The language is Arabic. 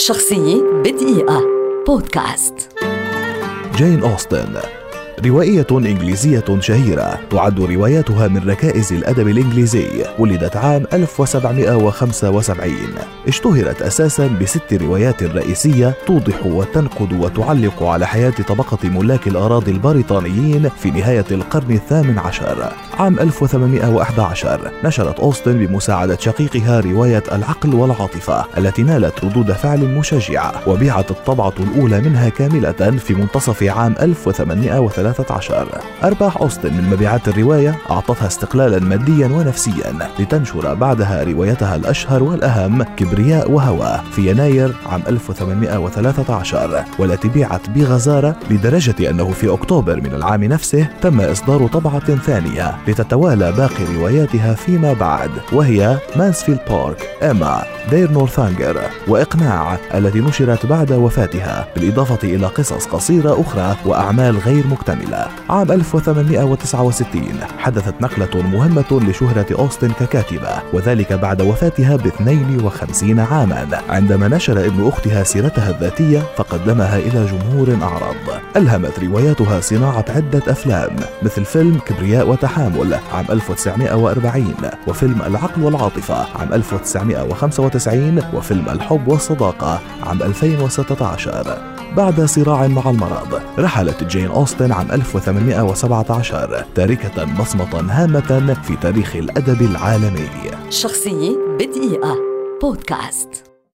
شخصية بدقيقة. بودكاست. جين أوستن. روائية إنجليزية شهيرة. تعد رواياتها من ركائز الأدب الإنجليزي. ولدت عام 1775 اشتهرت أساسا بست روايات رئيسية توضح وتنقد وتعلق على حياة طبقة ملاك الأراضي البريطانيين في نهاية القرن الثامن عشر. عام 1811 نشرت أوستن بمساعدة شقيقها رواية العقل والعاطفة التي نالت ردود فعل مشجعة. وبيعت الطبعة الأولى منها كاملة في منتصف عام 1813 2013 أرباح أوستن من مبيعات الرواية أعطتها استقلالا ماديا ونفسيا لتنشر بعدها روايتها الأشهر والأهم كبرياء وهوى في يناير عام 1813 والتي بيعت بغزارة لدرجة أنه في أكتوبر من العام نفسه تم إصدار طبعة ثانية لتتوالى باقي رواياتها فيما بعد وهي مانسفيلد بارك إيما دير نورثانجر وإقناع التي نشرت بعد وفاتها بالإضافة إلى قصص قصيرة أخرى وأعمال غير مكتملة. كاملة عام 1869 حدثت نقلة مهمة لشهرة أوستن ككاتبة وذلك بعد وفاتها ب 52 عاما. عندما نشر ابن أختها سيرتها الذاتية فقدمها إلى جمهور أعرض. ألهمت رواياتها صناعة عدة أفلام مثل فيلم كبرياء وتحامل عام 1940 وفيلم العقل والعاطفة عام 1995 وفيلم الحب والصداقة عام 2016 بعد صراع مع المرض رحلت جين أوستن عام 1817 تاركة بصمة هامة في تاريخ الأدب العالمي. شخصية بدقيقة. بودكاست.